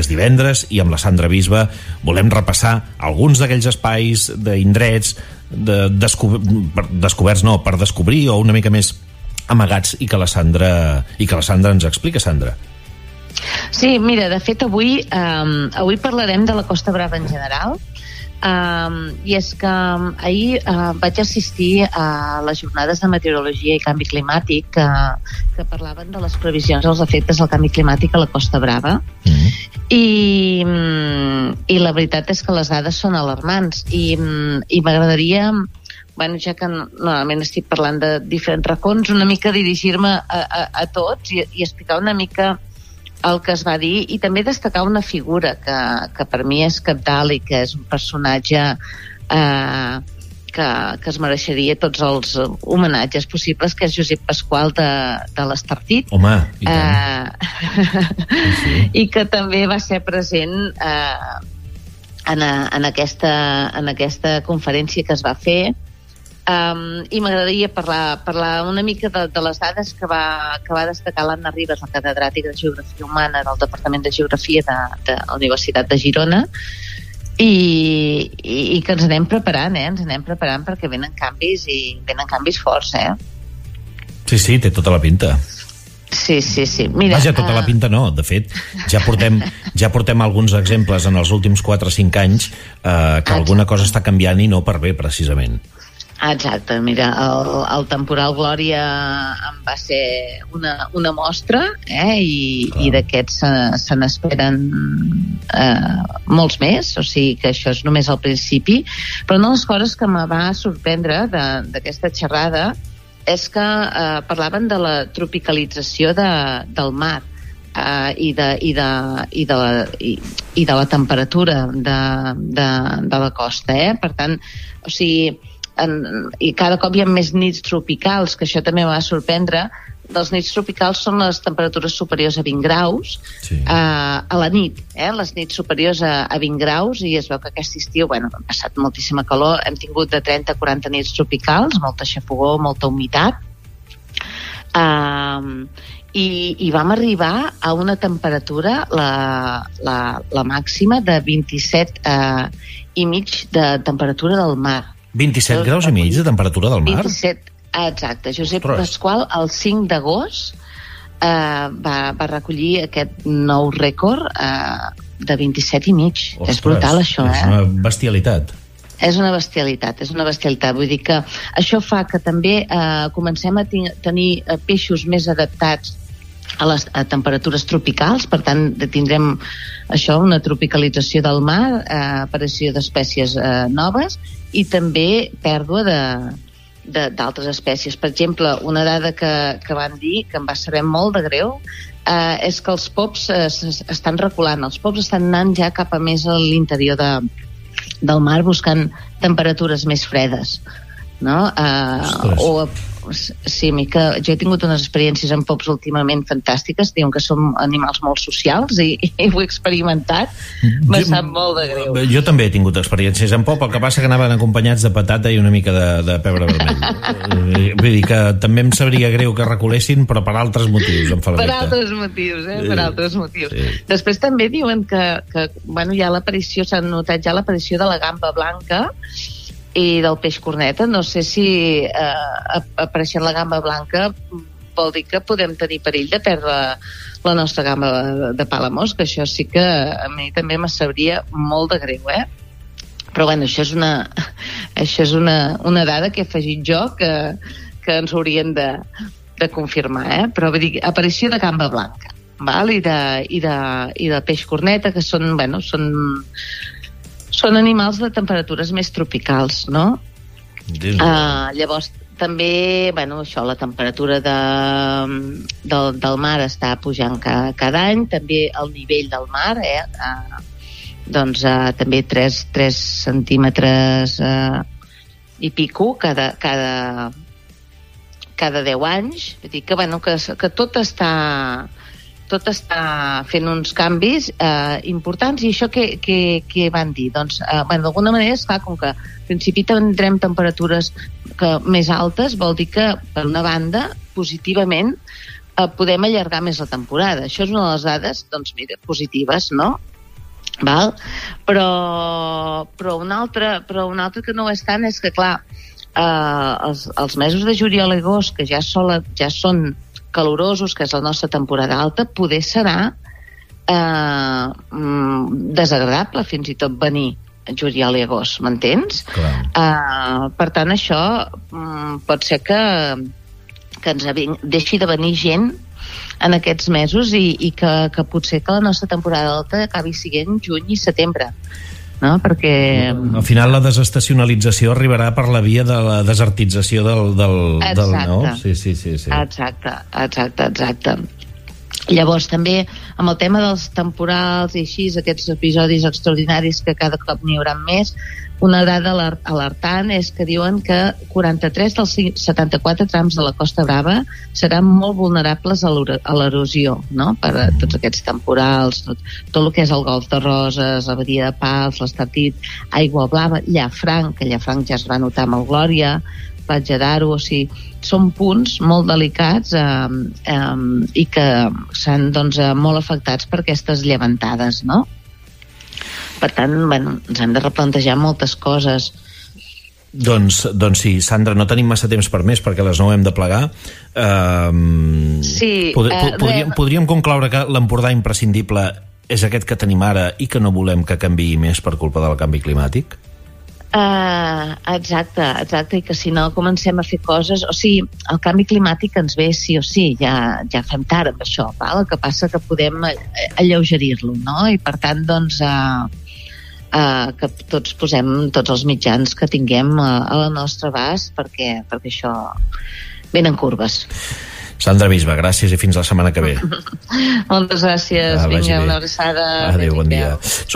És divendres i amb la Sandra Bisba volem repassar alguns d'aquells espais d'indrets de descob descoberts, no, per descobrir o una mica més amagats i que la Sandra, i que la Sandra ens explica, Sandra. Sí, mira, de fet avui, um, avui parlarem de la Costa Brava en general, Um, I és que um, ahir uh, vaig assistir a les jornades de meteorologia i canvi climàtic que, que parlaven de les previsions dels efectes del canvi climàtic a la Costa Brava. Mm -hmm. I, um, I la veritat és que les dades són alarmants. I, um, i m'agradaria bueno, ja que normalment estic parlant de diferents racons, una mica dirigir-me a, a, a tots i, i explicar una mica el que es va dir i també destacar una figura que, que per mi és capdalt i que és un personatge eh, que, que es mereixeria tots els homenatges possibles, que és Josep Pasqual de, de l'Estartit. Home, i tant. Eh, sí. I que també va ser present eh, en, a, en, aquesta, en aquesta conferència que es va fer Um, I m'agradaria parlar, parlar una mica de, de les dades que va, que va destacar l'Anna Ribas, la catedràtica de Geografia Humana del Departament de Geografia de, de la Universitat de Girona, i, i, i que ens anem preparant, eh? Ens anem preparant perquè venen canvis i venen canvis forts, eh? Sí, sí, té tota la pinta. Sí, sí, sí. Mira, Vaja, tota uh... la pinta no. De fet, ja portem, ja portem alguns exemples en els últims 4 o 5 anys eh, que Exacte. alguna cosa està canviant i no per bé, precisament. Exacte, mira, el, el temporal Glòria en va ser una, una mostra eh, i, i d'aquests se, se n'esperen eh, molts més, o sigui que això és només el principi, però una de les coses que me va sorprendre d'aquesta xerrada és que eh, parlaven de la tropicalització de, del mar eh, i, de, i, de, i, de la, i, i de la temperatura de, de, de la costa. Eh? Per tant, o sigui, en, i cada cop hi ha més nits tropicals, que això també va sorprendre, dels nits tropicals són les temperatures superiors a 20 graus sí. eh, a la nit, eh? les nits superiors a, a 20 graus i es veu que aquest estiu, bueno, ha passat moltíssima calor, hem tingut de 30 a 40 nits tropicals, molta xafogó, molta humitat um, i, i vam arribar a una temperatura la, la, la màxima de 27 uh, i mig de temperatura del mar 27 graus i mig de temperatura del mar? 27, exacte. Josep Ostres. Pasqual, el 5 d'agost, eh, va, va recollir aquest nou rècord eh, de 27 i mig. Ostres, és brutal, això, eh? És una bestialitat. És una bestialitat, és una bestialitat. Vull dir que això fa que també eh, comencem a tenir eh, peixos més adaptats a les a temperatures tropicals, per tant tindrem això, una tropicalització del mar, eh, aparició d'espècies eh, noves i també pèrdua de d'altres espècies. Per exemple, una dada que, que van dir, que em va saber molt de greu, eh, és que els pops eh, estan reculant. Els pops estan anant ja cap a més a l'interior de, del mar buscant temperatures més fredes no? Uh, o sí, mica, jo he tingut unes experiències amb pops últimament fantàstiques, diuen que som animals molt socials i, i ho he experimentat. M'ha sap molt de greu. jo també he tingut experiències amb pop el que passa que anaven acompanyats de patata i una mica de, de pebre vermell. Eh, vull dir que també em sabria greu que reculessin però per altres motius em per altres motius, eh? per altres motius. sí. després també diuen que, que bueno, ja l'aparició s'ha notat ja l'aparició de la gamba blanca i del peix corneta. No sé si eh, apareixent la gamba blanca vol dir que podem tenir perill de perdre la nostra gamba de palamós, que això sí que a mi també me sabria molt de greu, eh? Però bueno, això és una, això és una, una dada que he afegit jo que, que ens haurien de, de confirmar, eh? Però vull dir, aparició de gamba blanca, val? I, de, i, de, i de peix corneta, que són, bueno, són són animals de temperatures més tropicals, no? Uh, llavors, també, bueno, això, la temperatura de, del, del mar està pujant cada, cada any, també el nivell del mar, eh? Uh, doncs uh, també 3, 3 centímetres uh, i pico cada, cada, cada 10 anys. Vull dir que, bueno, que, que tot està tot està fent uns canvis eh, importants i això què, què, què van dir? Doncs, eh, bueno, d'alguna manera, esclar, com que al principi tindrem temperatures que, més altes, vol dir que, per una banda, positivament, eh, podem allargar més la temporada. Això és una de les dades, doncs mira, positives, no? Val? Però, però, un altre, però un altre que no és tant és que, clar, eh, els, els mesos de juliol i agost, que ja, sola, ja són calorosos, que és la nostra temporada alta, poder serà eh, mm, desagradable fins i tot venir juliol i agost, m'entens? Uh, per tant, això um, pot ser que, que ens deixi de venir gent en aquests mesos i, i que, que potser que la nostra temporada alta acabi siguent juny i setembre no? perquè... Al final la desestacionalització arribarà per la via de la desertització del, del, exacte. del no? Sí, sí, sí, sí. Exacte, exacte, exacte. Llavors, també, amb el tema dels temporals i així, aquests episodis extraordinaris que cada cop n'hi haurà més, una dada alertant és que diuen que 43 dels 74 trams de la Costa Brava seran molt vulnerables a l'erosió, no?, per a tots aquests temporals, tot, tot el que és el Golf de Roses, la Badia de Pals, l'Estatit, Aigua Blava, Llafranc, que Llafranc ja es va notar amb el Glòria, Platja d'Aro, o sigui, són punts molt delicats eh, eh, i que s'han doncs, eh, molt afectats per aquestes llevantades, no? Per tant, bueno, ens hem de replantejar moltes coses. Doncs, doncs sí, Sandra, no tenim massa temps per més perquè les 9 hem de plegar. Uh, sí, pod uh, podríem, podríem concloure que l'Empordà imprescindible és aquest que tenim ara i que no volem que canvi més per culpa del canvi climàtic? Uh, exacte, exacte, i que si no comencem a fer coses... O sigui, el canvi climàtic ens ve sí o sí, ja, ja fem tard amb això, val? el que passa que podem alleugerir-lo, no? I per tant, doncs, uh, uh, que tots posem tots els mitjans que tinguem a, a la nostra abast perquè, perquè això venen curves. Sandra Bisba, gràcies i fins la setmana que ve. Moltes gràcies. Ah, Vinga, una abraçada. Adéu, bon dia.